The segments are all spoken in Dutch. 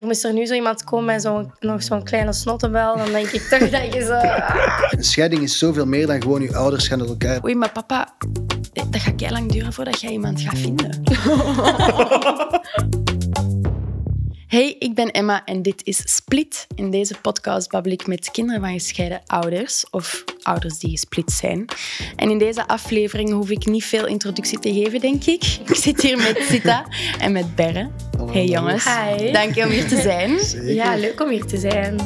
Moest er nu zo iemand komen met zo'n, nog zo'n kleine snottenbel, dan denk ik toch dat je zo... Een scheiding is zoveel meer dan gewoon je ouders gaan uit elkaar. Oei, maar papa, dat gaat heel lang duren voordat jij iemand gaat vinden. Hey, ik ben Emma en dit is Split. In deze podcast babbel ik met kinderen van gescheiden ouders of ouders die gesplit zijn. En in deze aflevering hoef ik niet veel introductie te geven, denk ik. Ik zit hier met Sita en met Berre. Hey jongens, Hi. dank je om hier te zijn. Zeker. Ja, leuk om hier te zijn.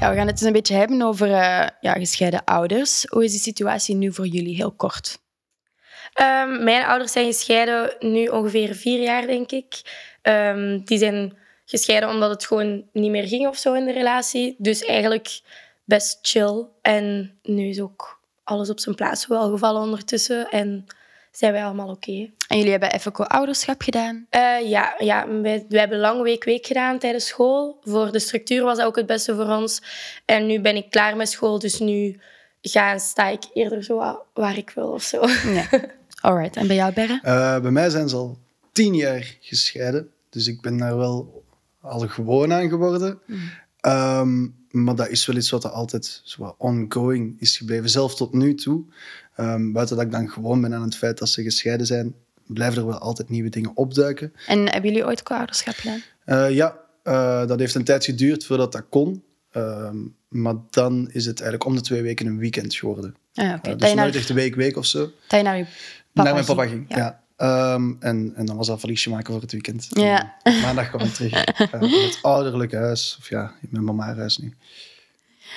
Ja, we gaan het dus een beetje hebben over eh, ja, gescheiden ouders. Hoe is die situatie nu voor jullie? Heel kort. Ehm, mijn ouders zijn gescheiden nu ongeveer vier jaar, denk ik. Ehm, die zijn gescheiden omdat het gewoon niet meer ging of zo in de relatie. Dus eigenlijk best chill. En nu is ook alles op zijn plaats wel gevallen ondertussen. En zijn wij allemaal oké. En jullie hebben even co-ouderschap gedaan. Eh, ja, ja wij, wij hebben lang week-week gedaan tijdens school. Voor de structuur was dat ook het beste voor ons. En nu ben ik klaar met school, dus nu ga en sta ik eerder zo wa- waar ik wil of zo. Ja. Alright. En bij jou, Berre? Eh, bij mij zijn ze al tien jaar gescheiden. Dus ik ben daar wel al gewoon aan geworden. Ehm, maar dat is wel iets wat er altijd zo ongoing is gebleven. Zelf tot nu toe. Ehm, buiten dat ik dan gewoon ben aan het feit dat ze gescheiden zijn, blijven er wel altijd nieuwe dingen opduiken. En hebben jullie ooit co-ouderschap gedaan? Eh, ja, eh, dat heeft een tijd geduurd voordat dat kon. Ehm, maar dan is het eigenlijk om de twee weken een weekend geworden. Ah. Eh, Dat dus naar- nooit echt een week, week of zo. Dat je naar je papa naar mijn papa ging. ging, ja. Ehm, en, en dan was dat valiesje maken voor het weekend. Ja. En maandag kwam ik terug eh, in het ouderlijke huis. Of ja, in mijn mama huis nu.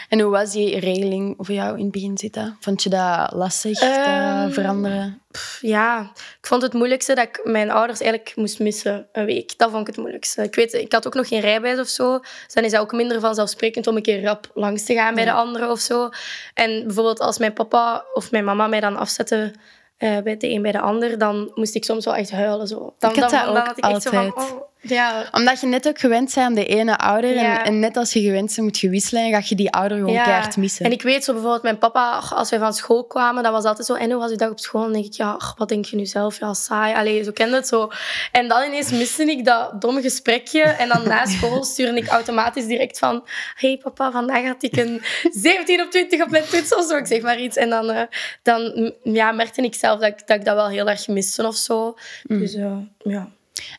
En hoe was die regeling voor jou in het begin zitten? Vond je dat lastig te Ehm, veranderen? Ja, ik vond het moeilijkste dat ik mijn ouders eigenlijk moest missen een week. Dat vond ik het moeilijkste. Ik weet, ik had ook nog geen rijbewijs of zo. Dus dan is dat ook minder vanzelfsprekend om een keer rap langs te gaan bij Ja. de anderen of zo. En bijvoorbeeld als mijn papa of mijn mama mij dan afzetten bij de een bij de ander, dan moest ik soms wel echt huilen. Zo. Dan, Ik had dan, dat dan had ik echt zo van, altijd. oh, ja, Omdat je net ook gewend bent aan de ene ouder. Ja. En, en net als je gewend bent, moet je wisselen. En ga je die ouder gewoon Ja. keihard missen. En ik weet zo bijvoorbeeld, mijn papa, als wij van school kwamen, dan was altijd zo, en hoe was je dag op school? Dan denk ik, ja, wat denk je nu zelf? Ja, saai. Allee, zo kende het zo. En dan ineens miste ik dat domme gesprekje. En dan na school stuurde ik automatisch direct van, hey papa, vandaag had ik een 17 op 20 op mijn toets of zo. Ik zeg maar iets. En dan, eh, dan mm, ja, merkte ik zelf dat, ik- dat ik dat wel heel erg miste of zo. Dus eh, ja.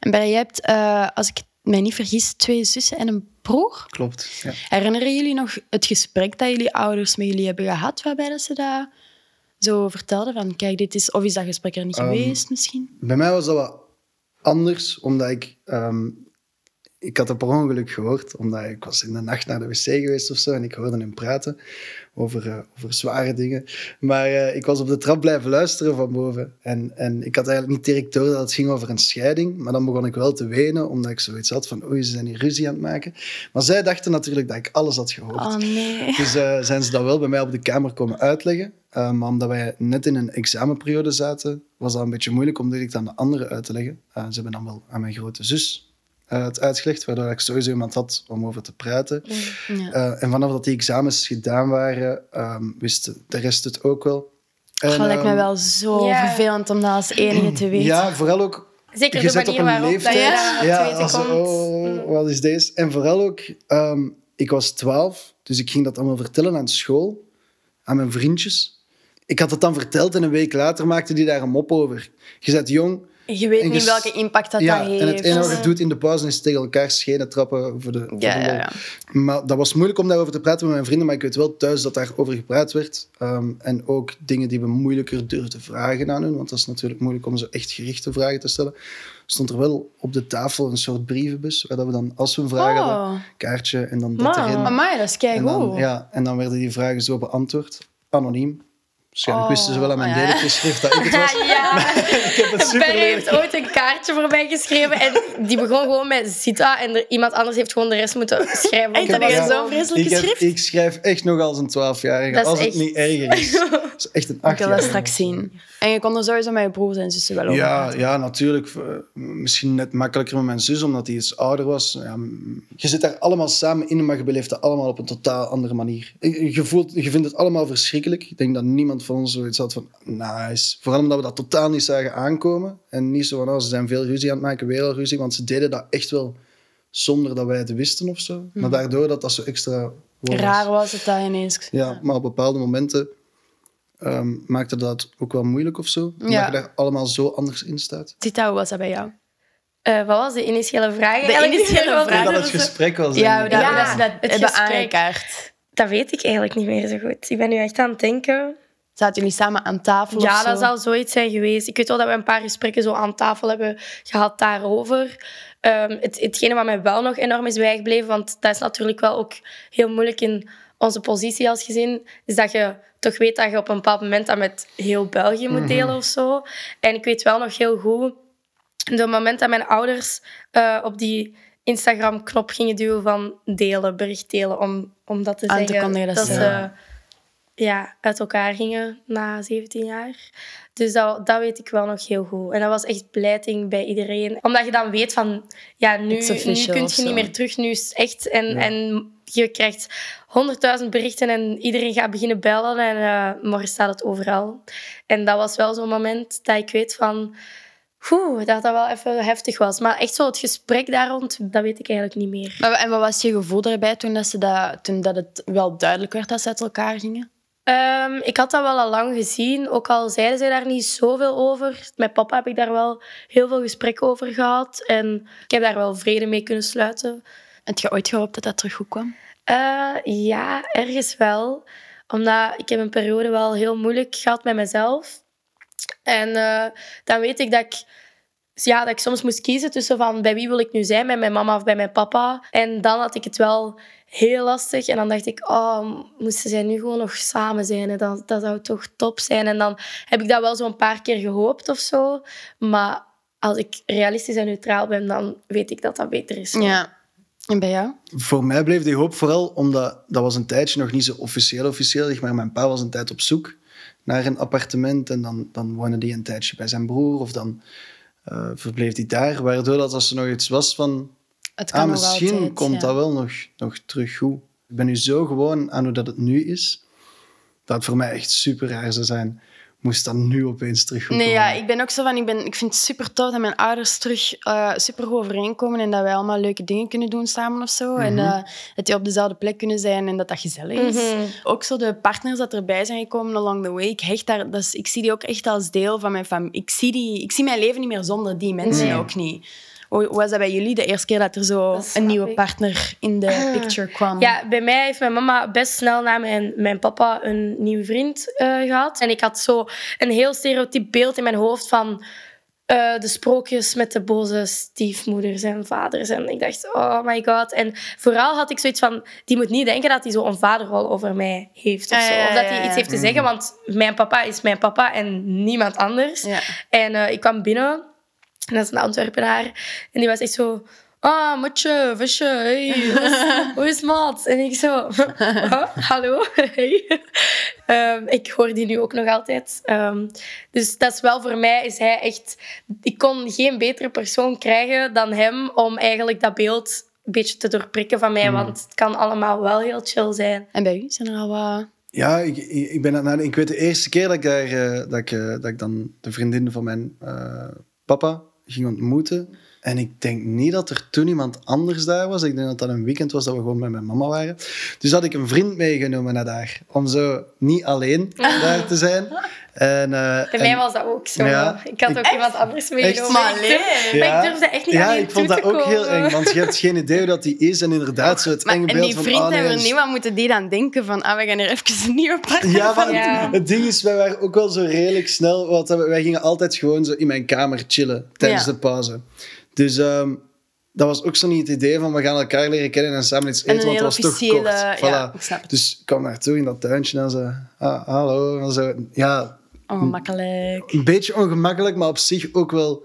En Berre, jij hebt, eh, als ik mij niet vergis, twee zussen en een broer. Klopt. Ja. Herinneren jullie nog het gesprek dat jullie ouders met jullie hebben gehad, waarbij dat ze dat zo vertelden? Van, kijk, dit is... Of is dat gesprek er niet Ehm, geweest, misschien? Bij mij was dat wat anders, omdat ik... ehm, ik had het per ongeluk gehoord, omdat ik was in de nacht naar de wc geweest of zo en ik hoorde hem praten over, eh, over zware dingen. Maar eh, ik was op de trap blijven luisteren van boven. En, en ik had eigenlijk niet direct door dat het ging over een scheiding. Maar dan begon ik wel te wenen, omdat ik zoiets had van oei, ze zijn hier ruzie aan het maken. Maar zij dachten natuurlijk dat ik alles had gehoord. Oh, nee. Dus eh, zijn ze dat wel bij mij op de kamer komen uitleggen. Maar omdat wij net in een examenperiode zaten, was dat een beetje moeilijk om direct aan de anderen uit te leggen. Ze hebben dan wel aan mijn grote zus eh, het uitgelegd, waardoor ik sowieso iemand had om over te praten. Ja. Eh, en vanaf dat die examens gedaan waren, ehm, wist de rest het ook wel. En, Oh, dat lijkt me ehm, wel zo vervelend om dat als enige te weten. Ja, vooral ook Zeker je de zit op manier een waarop dat je leeftijd. dat ja, als, komt. oh, wat is deze? En vooral ook, ehm, ik was twaalf, dus ik ging dat allemaal vertellen aan school, aan mijn vriendjes. Ik had het dan verteld en een week later maakte die daar een mop over. Je bent jong. Je weet En niet welke impact dat, ja, dat heeft. en het enige wat je doet in de pauze is tegen elkaar schenen trappen voor de, voor Ja, de ja. Maar dat was moeilijk om daarover te praten met mijn vrienden, maar ik weet wel thuis dat daarover gepraat werd. Ehm, en ook dingen die we moeilijker durfden vragen aan hun, want dat is natuurlijk moeilijk om zo echt gerichte vragen te stellen. Stond er wel op de tafel een soort brievenbus, waar dat we dan, als we een vraag hadden, Oh, kaartje en dan dat Maar- erin. amai, dat is En keigoed. dan, ja, en dan werden die vragen zo beantwoord, anoniem. Waarschijnlijk Oh, wisten ze wel aan mijn ja. lelijke schrift dat ik het was. ja. Ik heb het super Ben heeft ooit een kaartje voor mij geschreven en die begon gewoon met Zita en er, iemand anders heeft gewoon de rest moeten schrijven. Echt, dat dat is zo'n vreselijke ik, heb- schrift? ik schrijf echt nog als een twaalfjarige, Dat als het niet erger is. Dat is echt een Ik wil dat achtjarige. straks zien. En je kon er sowieso met je broers en zussen wel over Ja, praten. ja, natuurlijk. Eh, Misschien net makkelijker met mijn zus, omdat die iets ouder was. Ja, je zit daar allemaal samen in, maar je beleeft het allemaal op een totaal andere manier. Je voelt, je vindt het allemaal verschrikkelijk. Ik denk dat niemand van ons zoiets had van nice. Vooral omdat we dat totaal niet zagen aankomen. En niet zo van, oh, ze zijn veel ruzie aan het maken, weer al ruzie. Want ze deden dat echt wel zonder dat wij het wisten of zo. Maar Mhm. daardoor dat dat zo extra was. Raar was het dat ineens. Ja, maar op bepaalde momenten ehm, maakte dat ook wel moeilijk of zo. Omdat Ja. je daar allemaal zo anders in staat. Tita, hoe was dat bij jou? Eh, wat was de initiële vraag? De eigenlijk? initiële Wat vraag. En dat het gesprek was. Ja, hoe dat, Ja, dat ze dat het hebben gesprek. aangekaart. Dat weet ik eigenlijk niet meer zo goed. Ik ben nu echt aan het denken. Zaten jullie samen aan tafel Ja, dat zal zoiets zijn geweest. Ik weet wel dat we een paar gesprekken zo aan tafel hebben gehad daarover. Ehm, het, hetgene wat mij wel nog enorm is bijgebleven, want dat is natuurlijk wel ook heel moeilijk in onze positie als gezin, is dat je toch weet dat je op een bepaald moment dat met heel België moet delen of zo. En ik weet wel nog heel goed, het moment dat mijn ouders eh, op die Instagram-knop gingen duwen van delen, bericht delen, om, om dat te Aan te zeggen. kondigen dat ze ja, uit elkaar gingen na 17 jaar. Dus dat, dat weet ik wel nog heel goed. En dat was echt blijting bij iedereen. Omdat je dan weet van, ja, nu, nu kun je niet meer terug. Nu is echt. En, Ja. en je krijgt honderdduizend berichten en iedereen gaat beginnen bellen. En eh, morgen staat het overal. En dat was wel zo'n moment dat ik weet van... Oeh, dat dat wel even heftig was. Maar echt zo het gesprek daar rond, dat weet ik eigenlijk niet meer. En wat was je gevoel daarbij toen, dat ze dat, toen dat het wel duidelijk werd dat ze uit elkaar gingen? Ehm, ik had dat wel al lang gezien, ook al zeiden zij daar niet zoveel over. Met papa heb ik daar wel heel veel gesprekken over gehad. En ik heb daar wel vrede mee kunnen sluiten. Heb je ooit gehoopt dat dat terug goed kwam? Eh, ja, ergens wel. Omdat ik heb een periode wel heel moeilijk gehad met mezelf. En eh, dan weet ik dat ik, ja, dat ik soms moest kiezen tussen van bij wie wil ik nu zijn, bij mijn mama of bij mijn papa. En dan had ik het wel heel lastig. En dan dacht ik, oh, moesten zij nu gewoon nog samen zijn? hè? Dat, dat zou toch top zijn. En dan heb ik dat wel zo'n paar keer gehoopt of zo. Maar als ik realistisch en neutraal ben, dan weet ik dat dat beter is. Ja. En bij jou? Voor mij bleef die hoop vooral omdat dat was een tijdje nog niet zo officieel officieel, zeg maar mijn pa was een tijd op zoek naar een appartement en dan, dan woonde hij een tijdje bij zijn broer of dan eh, verbleef hij daar, waardoor dat als er nog iets was van Het kan ah, misschien altijd, komt ja. dat wel nog, nog terug goed. Ik ben nu zo gewoon aan hoe dat het nu is, dat het voor mij echt super raar zou zijn, moest dat nu opeens terug Nee, ja, ik ben ook zo van... Ik, ben, ik vind het super tof dat mijn ouders terug eh super goed overeenkomen en dat wij allemaal leuke dingen kunnen doen samen of zo. En eh, dat die op dezelfde plek kunnen zijn en dat dat gezellig is. Mhm. Ook zo de partners dat erbij zijn gekomen along the way. Ik, hecht daar, dat is, ik zie die ook echt als deel van mijn familie. Ik zie, die, ik zie mijn leven niet meer zonder die mensen Nee. ook niet. Hoe was dat bij jullie de eerste keer dat er zo Dat een nieuwe ik. partner in de picture kwam? Ja, bij mij heeft mijn mama best snel na mijn, mijn papa een nieuwe vriend eh, gehad. En ik had zo een heel stereotyp beeld in mijn hoofd van eh, de sprookjes met de boze stiefmoeders en vaders. En ik dacht, oh my god. En vooral had ik zoiets van, die moet niet denken dat hij zo een vaderrol over mij heeft of Ja, zo. ja, Of dat hij iets heeft te zeggen, want mijn papa is mijn papa en niemand anders. Ja. En eh, ik kwam binnen, en dat is een Antwerpenaar, en die was echt zo... Ah, matje, visje, hey, hoe is- hoe is het, maat? En ik zo... "Huh? hallo, hey. Ehm, ik hoor die nu ook nog altijd. Ehm, dus dat is wel voor mij, is hij echt... Ik kon geen betere persoon krijgen dan hem om eigenlijk dat beeld een beetje te doorprikken van mij, want het kan allemaal wel heel chill zijn. En bij u? Zijn er al wat... Ja, ik, ik, ben ik weet de eerste keer dat ik, daar, eh, dat, ik, eh, dat ik dan de vriendin van mijn eh, papa ging ontmoeten. En ik denk niet dat er toen iemand anders daar was. Ik denk dat dat een weekend was dat we gewoon met mijn mama waren. Dus had ik een vriend meegenomen naar daar. Om zo niet alleen daar te zijn. En, eh, Bij en- mij was dat ook zo. Ja. ik had ook Ik- iemand anders meegenomen. Maar allee. Maar ik durfde echt niet Ja, aan die ik vond toe dat te ook heel eng. Want je hebt geen idee hoe dat die is. En inderdaad, zo het Maar, enge en beeld die van... vriend oh, nee, hebben dat is- niet wat moeten die dan denken van ah, we gaan er even een nieuwe partner Ja, van maar Ja. Het, het ding is, wij waren ook wel zo redelijk snel. Want wij gingen altijd gewoon zo in mijn kamer chillen tijdens Ja. de pauze. Dus ehm, dat was ook zo niet het idee van we gaan elkaar leren kennen en samen iets En eten, want het was toch kort. ja, Voilà. ik het. Dus ik kwam naartoe in dat tuintje en zo, ah, hallo. En zo. Ja, Ongemakkelijk. een beetje ongemakkelijk, maar op zich ook wel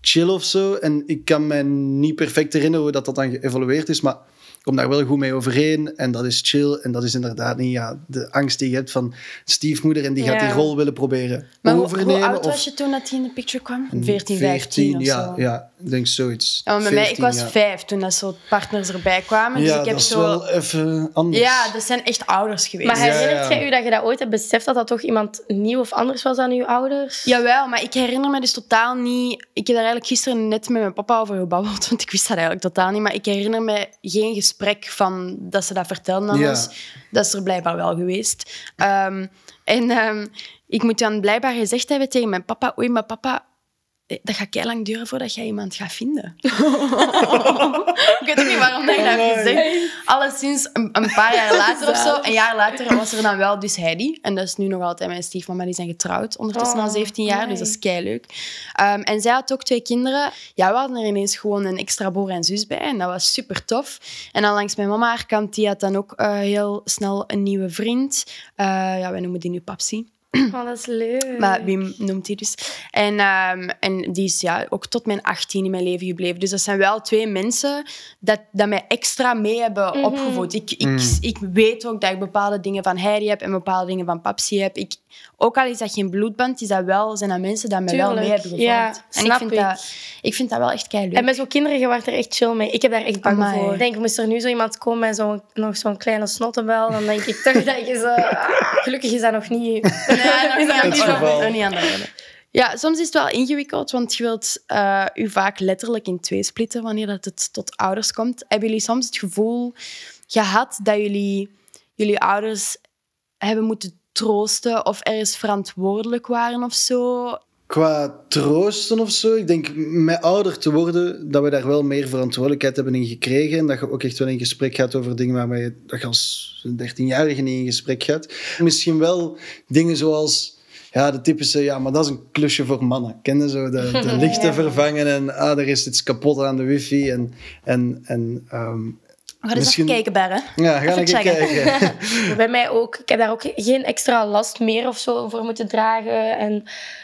chill of zo. En ik kan me niet perfect herinneren hoe dat, dat dan geëvolueerd is, maar kom daar wel goed mee overeen. En dat is chill. En dat is inderdaad niet ja, de angst die je hebt van stiefmoeder en die gaat die rol willen proberen Maar hoe, overnemen. hoe oud of was je toen dat hij in de picture kwam? 14, 15 of ja, zo? ja, ik denk zoiets. Ja, maar bij mij, ik 14, was ja. vijf toen dat zo partners erbij kwamen. dus Ja, ik heb dat is zo... wel even anders. Ja, dat zijn echt ouders geweest. Maar herinnert ja. jij je dat je dat ooit hebt beseft dat dat toch iemand nieuw of anders was dan uw ouders? Jawel, maar ik herinner me dus totaal niet... Ik heb daar eigenlijk gisteren net met mijn papa over gebabbeld, want ik wist dat eigenlijk totaal niet. Maar ik herinner me geen gesprek van dat ze dat vertelden aan Ja. ons. Dat is er blijkbaar wel geweest. Ehm, en ehm, ik moet dan blijkbaar gezegd hebben tegen mijn papa... Oei, maar papa, dat gaat heel lang duren voordat jij iemand gaat vinden. ik weet ook niet waarom dat ik dat gezegd. Alleszins een, een paar jaar later of zo, een jaar later, was er dan wel dus Heidi. En dat is nu nog altijd mijn stiefmama. Die zijn getrouwd, ondertussen al Oh, 17 jaar. Dus dat is keileuk. Ehm en zij had ook twee kinderen. Ja, we hadden er ineens gewoon een extra broer en zus bij. En dat was super tof. En dan langs mijn mama haar kant, die had dan ook eh, heel snel een nieuwe vriend. Eh, ja, wij noemen die nu Papsi. Oh, dat is leuk. Maar Wim noemt hij dus. En, ehm, en die is ja, ook tot mijn 18 in mijn leven gebleven. Dus dat zijn wel twee mensen dat, dat mij extra mee hebben Mhm. opgevoed. Ik, ik, ik weet ook dat ik bepaalde dingen van Heidi heb en bepaalde dingen van Papsi heb. Ik, ook al is dat geen bloedband, is dat wel, zijn dat mensen die mij wel mee hebben gevormd. Ja, en ik vind, ik. Dat, ik vind dat wel echt keileuk. En met zo'n kinderen, je wordt er echt chill mee. Ik heb daar echt bang Amai. voor. Ik denk, moest er nu zo iemand komen met zo'n, nog zo'n kleine snottenbel, dan denk ik toch dat je zo... gelukkig is dat nog niet... Ja, nog niet nog niet aan de orde. Ja, soms is het wel ingewikkeld, want je wilt eh je vaak letterlijk in twee splitten wanneer dat het tot ouders komt. Hebben jullie soms het gevoel gehad dat jullie jullie ouders hebben moeten troosten of ergens verantwoordelijk waren of zo? Qua troosten of zo, ik denk met ouder te worden, dat we daar wel meer verantwoordelijkheid hebben in gekregen. En dat je ook echt wel in gesprek gaat over dingen waarmee je, dat je als 13-jarige niet in gesprek gaat. Misschien wel dingen zoals ja, de typische, ja, maar dat is een klusje voor mannen. Ken je zo? De, de lichten Ja. vervangen en ah, er is iets kapot aan de wifi. En, en, en ehm, We gaan eens Misschien- even kijken, Berre. ja, ga Even eens kijken. Bij mij ook. Ik heb daar ook geen extra last meer of zo voor moeten dragen. En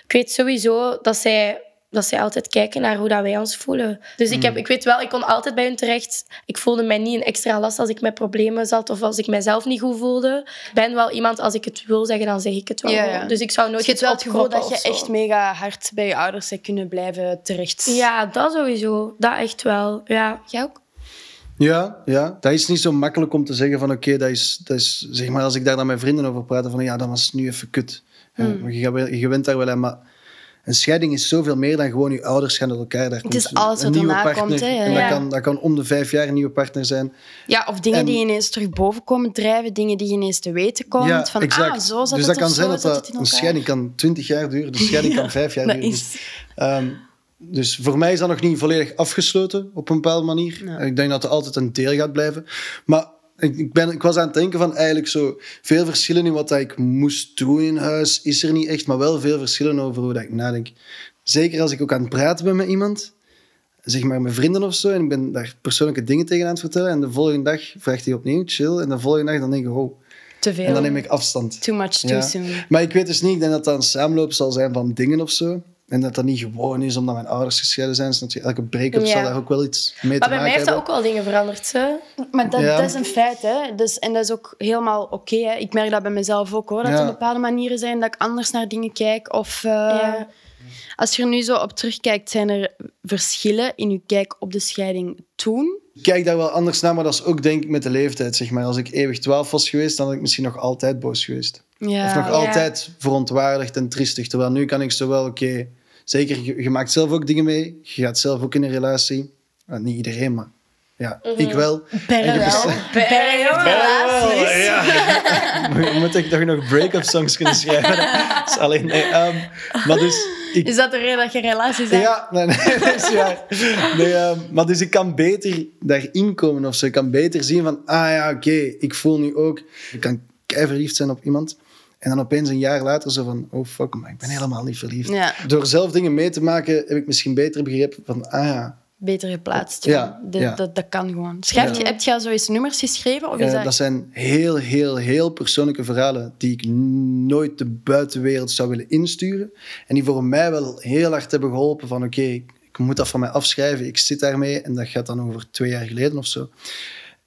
ik weet sowieso dat zij, dat zij altijd kijken naar hoe dat wij ons voelen. Dus ik, heb, ik weet wel, ik kon altijd bij hun terecht. Ik voelde mij niet een extra last als ik met problemen zat of als ik mijzelf niet goed voelde. Ik ben wel iemand, als ik het wil zeggen, dan zeg ik het wel. Ja, ja. gewoon. Dus ik zou nooit Dus je hebt wel het gevoel opkroppen dat je echt mega hard bij je ouders hebt kunnen blijven terecht. Ja, dat sowieso. Dat echt wel. Ja. Jij ook? Ja, ja, dat is niet zo makkelijk om te zeggen van oké, dat, is, dat is, zeg maar als ik daar dan met vrienden over praat, van ja, dat was nu even kut. Hmm. je, je daar wel aan, maar een scheiding is zoveel meer dan gewoon je ouders gaan uit elkaar. Daar Het is komt alles een wat nieuwe erna partner. komt, hè, En ja. dat, kan, dat kan om de vijf jaar een nieuwe partner zijn. Ja, of dingen En- die ineens terug boven komen drijven, dingen die je ineens te weten komt. ja, van, exact. ah, zo zat dus het dat kan zijn dat, een scheiding kan twintig jaar duren, de scheiding kan vijf jaar duren. Dus, is... dus voor mij is dat nog niet volledig afgesloten op een bepaalde manier. Ja. Ik denk dat er altijd een deel gaat blijven. Maar ik, ben, ik was aan het denken van eigenlijk zo veel verschillen in wat ik moest doen in huis is er niet echt, maar wel veel verschillen over hoe dat ik nadenk. Zeker als ik ook aan het praten ben met iemand, zeg maar met vrienden of zo, en ik ben daar persoonlijke dingen tegen aan het vertellen, en de volgende dag vraagt hij opnieuw, chill, en de volgende dag dan denk ik, oh, Te veel. en dan neem ik afstand. Too much too Ja. soon. Maar ik weet dus niet, ik denk dat dat een samenloop zal zijn van dingen of zo. En dat dat niet gewoon is omdat mijn ouders gescheiden zijn. Dus natuurlijk, elke break-up Ja. zal daar ook wel iets mee Maar te bij maken mij heeft dat hebben. ook wel dingen veranderd. Hè? Maar dat, Ja. dat is een feit, hè. Dus, en dat is ook helemaal oké. hè. ik merk dat bij mezelf ook, hoor. Dat Ja. er bepaalde manieren zijn dat ik anders naar dingen kijk. Of eh, Ja. als je er nu zo op terugkijkt, zijn er verschillen in je kijk op de scheiding toen? Ik kijk daar wel anders naar, maar dat is ook denk ik met de leeftijd. Zeg maar. Als ik eeuwig 12 was geweest, dan had ik misschien nog altijd boos geweest. Ja. Of nog Ja. altijd verontwaardigd en triestig. Terwijl nu kan ik zo wel, oké, zeker, je, je maakt zelf ook dingen mee. Je gaat zelf ook in een relatie. Nou, niet iedereen, maar ja, ik wel. Relaties. Ja. Moet ik toch nog break-up songs kunnen schrijven? Dat is alleen, nee, ehm, maar dus... Ik, Is dat de reden dat je relaties hebt? Ja, nee, nee, dat is waar. Nee, ehm, maar dus ik kan beter daarin komen of zo. Ik kan beter zien van, ah ja, oké, ik voel nu ook... Ik kan kei verliefd zijn op iemand. En dan opeens een jaar later zo van, oh fuck, maar ik ben helemaal niet verliefd. Ja. Door zelf dingen mee te maken, heb ik misschien beter begrepen van, ah ja, Beter geplaatst. Ja, Dat, ja. Dat, dat kan gewoon. Schrijf je. Heb je al zo eens nummers geschreven? Of is eh, dat... dat zijn heel, heel, heel persoonlijke verhalen die ik nooit de buitenwereld zou willen insturen. En die voor mij wel heel hard hebben geholpen van, oké, ik, ik moet dat van mij afschrijven. Ik zit daarmee en dat gaat dan over twee jaar geleden of zo.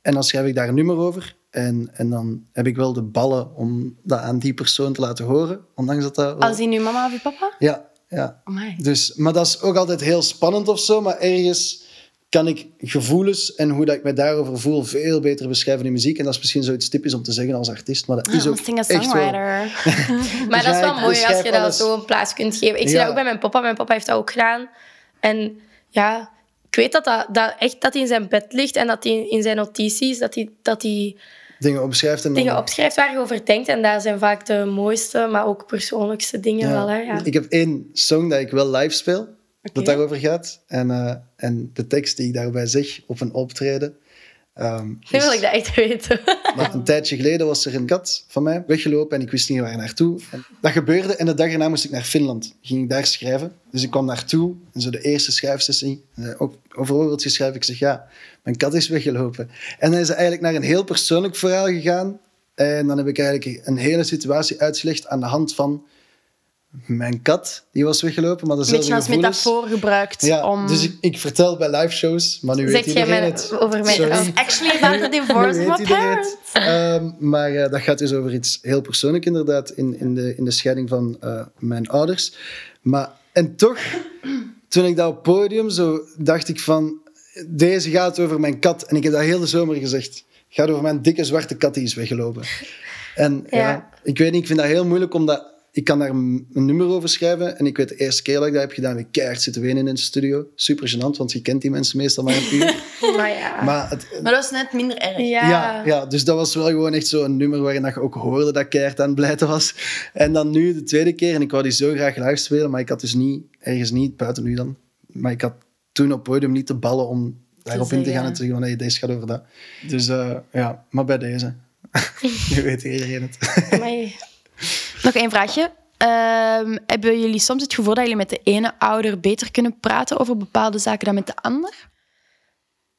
En dan schrijf ik daar een nummer over. En, en dan heb ik wel de ballen om dat aan die persoon te laten horen. Ondanks dat dat... wel- Als in je mama of je papa? Ja, ja. Amai. Dus, maar dat is ook altijd heel spannend of zo. Maar ergens kan ik gevoelens en hoe dat ik me daarover voel veel beter beschrijven in muziek. En dat is misschien zoiets typisch om te zeggen als artiest. Maar dat is ook Ah, echt wel... Maar dat is wel mooi als je dat zo een plaats kunt geven. Ik zie dat ook bij mijn papa. Mijn papa heeft dat ook gedaan. En ja, ik weet dat, dat, dat echt dat hij in zijn bed ligt en dat hij in zijn notities, dat hij, dat hij Dingen opschrijft en dan... dingen opschrijft waar je over denkt. En dat zijn vaak de mooiste, maar ook persoonlijkste dingen Ja. wel. Hè? Ja. Ik heb één song dat ik wel live speel, dat daarover gaat. En, eh, en de tekst die ik daarbij zeg op een optreden. Ehm, Nu wil ik dat echt weten. Maar een tijdje geleden was er een kat van mij weggelopen en ik wist niet waar naartoe. En dat gebeurde en de dag erna moest ik naar Finland. Ging ik daar schrijven. Dus ik kwam naartoe en zo de eerste schrijfsessie. eh, Ook over schrijven. Ik zeg ja, mijn kat is weggelopen. En dan is ze eigenlijk naar een heel persoonlijk verhaal gegaan. En dan heb ik eigenlijk een hele situatie uitgelegd aan de hand van mijn kat. Die was weggelopen, maar Een beetje als metafoor gebruikt Ja, om... dus ik, ik vertel bij live shows, maar nu weet Zeg jij iedereen mij het. over mijn Sorry. kat? Actually about the divorce Nu of weet my parents. het. Ehm, maar eh, dat gaat dus over iets heel persoonlijks inderdaad in, in, de, in de scheiding van eh, mijn ouders. Maar, en toch, toen ik dat op podium zo dacht ik van, deze gaat over mijn kat. En ik heb dat heel de zomer gezegd. Het gaat over mijn dikke zwarte kat die is weggelopen. En ja. Ja. ik weet niet, ik vind dat heel moeilijk omdat ik kan daar een een nummer over schrijven. En ik weet de eerste keer dat ik dat heb gedaan, ik keihard zitten wenen in de studio. Super gênant, want je kent die mensen meestal maar een uur. Maar ja. Maar het, Maar dat is net minder erg. ja. ja, ja, dus dat was wel gewoon echt zo'n nummer waarin dat je ook hoorde dat keihard aan het blijten was. En dan nu de tweede keer, en ik wou die zo graag live spelen, maar ik had dus niet, ergens niet, buiten nu dan, maar ik had toen op het podium niet de ballen om daarop in te gaan en te zeggen van, deze gaat over dat. Dus eh, ja, maar bij deze. nu weet iedereen het. Nog één vraagje. Ehm, hebben jullie soms het gevoel dat jullie met de ene ouder beter kunnen praten over bepaalde zaken dan met de ander?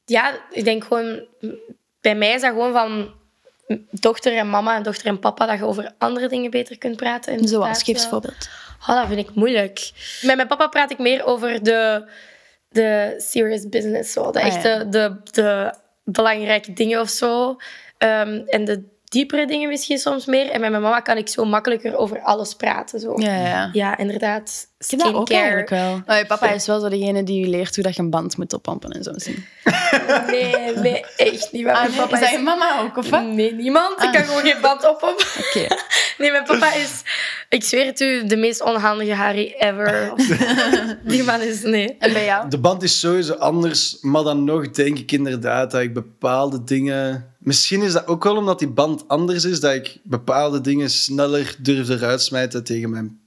ja, ik denk gewoon... Bij mij is dat gewoon van dochter en mama en dochter en papa, dat je over andere dingen beter kunt praten. Zoals, geef eens voorbeeld. Oh, dat vind ik moeilijk. Met mijn papa praat ik meer over de, de serious business. Zo. De Ah, ja. echte, de, de belangrijke dingen of zo. Ehm, en de diepere dingen misschien soms meer. En met mijn mama kan ik zo makkelijker over alles praten. Zo. Ja, ja. Ja, inderdaad. Dat ook eigenlijk Skincare. wel. Je papa is wel zo degene die je leert hoe dat je een band moet oppompen en zo. Nee, nee, echt niet. Ah, mijn nee? papa Is dat je mama ook, of wat? Nee, niemand. Ik Ah. kan gewoon geen band op op. Oké. Nee, mijn papa is, ik zweer het u, de meest onhandige Harry ever. Die man is, nee. En bij jou? De band is sowieso anders, maar dan nog denk ik inderdaad dat ik bepaalde dingen... Misschien is dat ook wel omdat die band anders is, dat ik bepaalde dingen sneller durf eruit smijten tegen mijn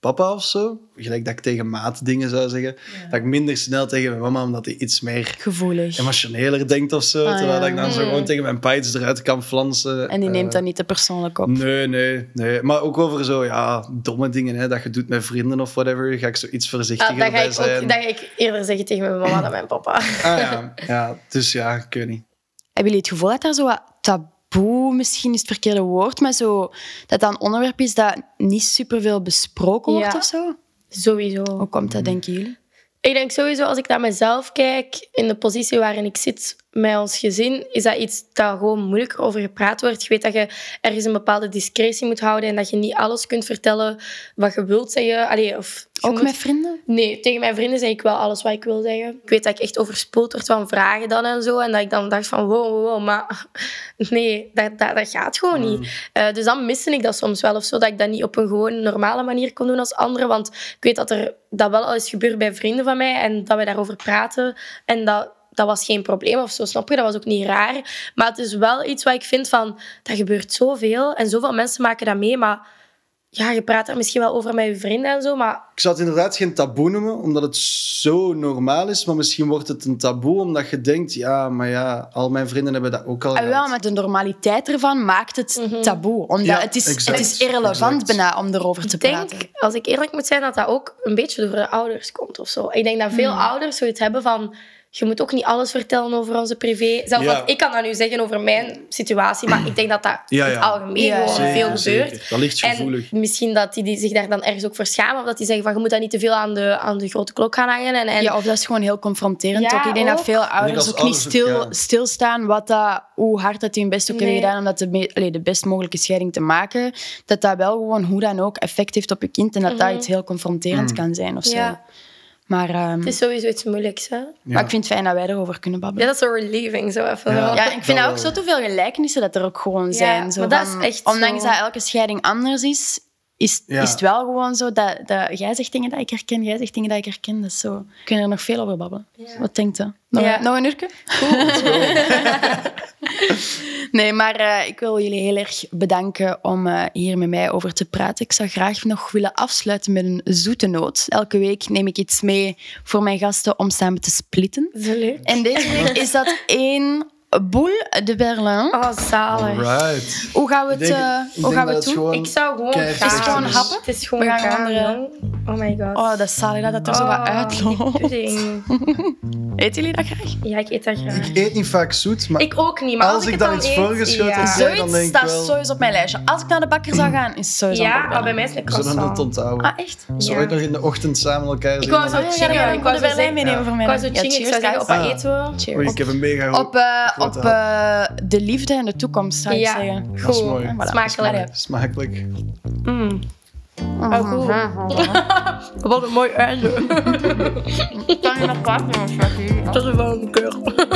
papa of zo. Gelijk dat ik tegen maat dingen zou zeggen. Dat ik minder snel tegen mijn mama, omdat hij iets meer Gevoelig. emotioneler denkt of zo. Ah, terwijl ja. ik dan zo Mm. gewoon tegen mijn pa iets eruit kan flansen. En die neemt Eh, dat niet te persoonlijk op. Nee, nee, nee. Maar ook over zo, ja, domme dingen hè, dat je doet met vrienden of whatever, ga ik zo iets voorzichtiger Ah, dat, ga bij ik zijn. ook, dat ga ik eerder zeggen tegen mijn mama dan mijn papa. Ah ja, ja, dus ja, ik weet niet. Hebben jullie het gevoel dat daar zo wat taboe, misschien is het verkeerde woord, maar zo, dat dat een onderwerp is dat niet superveel besproken wordt Ja. of zo? Sowieso. Hoe komt dat, denken jullie? Ik denk sowieso, als ik naar mezelf kijk, in de positie waarin ik zit met ons gezin, is dat iets dat gewoon moeilijker over gepraat wordt. Je weet dat je ergens een bepaalde discretie moet houden en dat je niet alles kunt vertellen wat je wilt zeggen. Allee, of je Ook moet- met vrienden? Nee, tegen mijn vrienden zeg ik wel alles wat ik wil zeggen. Ik weet dat ik echt overspoeld word van vragen dan en zo. En dat ik dan dacht van, wow, wow, wow, maar nee, dat, dat, dat gaat gewoon niet. Eh, dus dan miste ik dat soms wel of zo, dat ik dat niet op een gewoon normale manier kon doen als anderen. Want ik weet dat er dat wel al is gebeurd bij vrienden van mij en dat we daarover praten. En dat, dat was geen probleem of zo, snap je? Dat was ook niet raar. Maar het is wel iets wat ik vind van, dat gebeurt zoveel en zoveel mensen maken dat mee, maar ja, je praat er misschien wel over met je vrienden en zo, maar Ik zou het inderdaad geen taboe noemen, omdat het zo normaal is. Maar misschien wordt het een taboe omdat je denkt, ja, maar ja, al mijn vrienden hebben dat ook al Ah, wel, maar de normaliteit ervan maakt het Mhm. taboe. Omdat Ja, het, is, exact, het is irrelevant bijna om erover te Ik denk, praten. als ik eerlijk moet zijn, dat dat ook een beetje door de ouders komt of zo. Ik denk dat veel Hmm. ouders zoiets hebben van... Je moet ook niet alles vertellen over onze privé. Zelfs Ja. want ik kan dat nu zeggen over mijn situatie, maar ik denk dat dat Ja, in het algemeen Ja, gewoon zeker, veel gebeurt. Zeker. Dat ligt gevoelig. En misschien dat die, die zich daar dan ergens ook voor schamen. Of dat die zeggen van, je moet dat niet te veel aan de, aan de grote klok gaan hangen. En, en Ja, of dat is gewoon heel confronterend. Ja, ook. Ik denk dat veel ouders ook niet ouders stil, ja. stilstaan wat dat, hoe hard dat die hun best ook hebben Nee. gedaan om dat de, me- allee, de best mogelijke scheiding te maken. Dat dat wel gewoon hoe dan ook effect heeft op je kind en dat dat Mhm. iets heel confronterend Mm. kan zijn of zo. Ja. Maar, ehm, Het is sowieso iets moeilijks, hè? maar ik vind het fijn dat wij erover kunnen Ja, babbelen. dat is zo relieving, zo even. Ja. Ja, ik vind Dat dat ook wel. zo te veel gelijkenissen dat er ook gewoon zijn. zo maar dat van- is echt Ondanks zo. dat elke scheiding anders is, is, Ja. is het wel gewoon zo dat, dat jij zegt dingen dat ik herken, jij zegt dingen dat ik herken. Dat is zo. We kunnen er nog veel over babbelen. Wat denkt u? Nog, Ja. een- nog een uurtje? Nee, maar eh, ik wil jullie heel erg bedanken om eh, hier met mij over te praten. Ik zou graag nog willen afsluiten met een zoete noot. Elke week neem ik iets mee voor mijn gasten om samen te splitten. Zo leuk. En deze week is dat één boule de Berlin. Oh, zalig. Hoe gaan we het, denk- eh, hoe gaan we het doen? gewoon Ik zou gewoon gaan. Het is gewoon happen. Het is gewoon We gaan gaan. Oh my god. Oh, dat is zalig dat het er zo wat Oh, uitloopt. Eten jullie dat graag? Ja, ik eet dat graag. Ik eet niet vaak zoet, maar Ik ook niet, maar als, Als ik het daar dan iets eet, voorgeschoten ja. zie- Ja, dan Zoiets denk ik staat wel- sowieso op mijn lijstje. Als ik naar de bakker zou gaan, is het sowieso Ja, maar bij mij is het we zullen croissant. het onthouden. Ah, echt? Zo Ja. nog in de ochtend samen elkaar Ik zien. wou zo ja, chingen. Ik wou Berlijn zeggen, meenemen voor mij. ik wou zo Ja, chingen. Ik cheers, zou zeggen, op Ah. eten? Cheers. Oei, ik heb een mega Op, eh, op eh, de liefde en de toekomst, zou ik zeggen. Dat is Goed. Smakelijk. Smakelijk. Mm. Oh, goed. Wat een mooi einde. Kan je nog praten? Tot de volgende keer.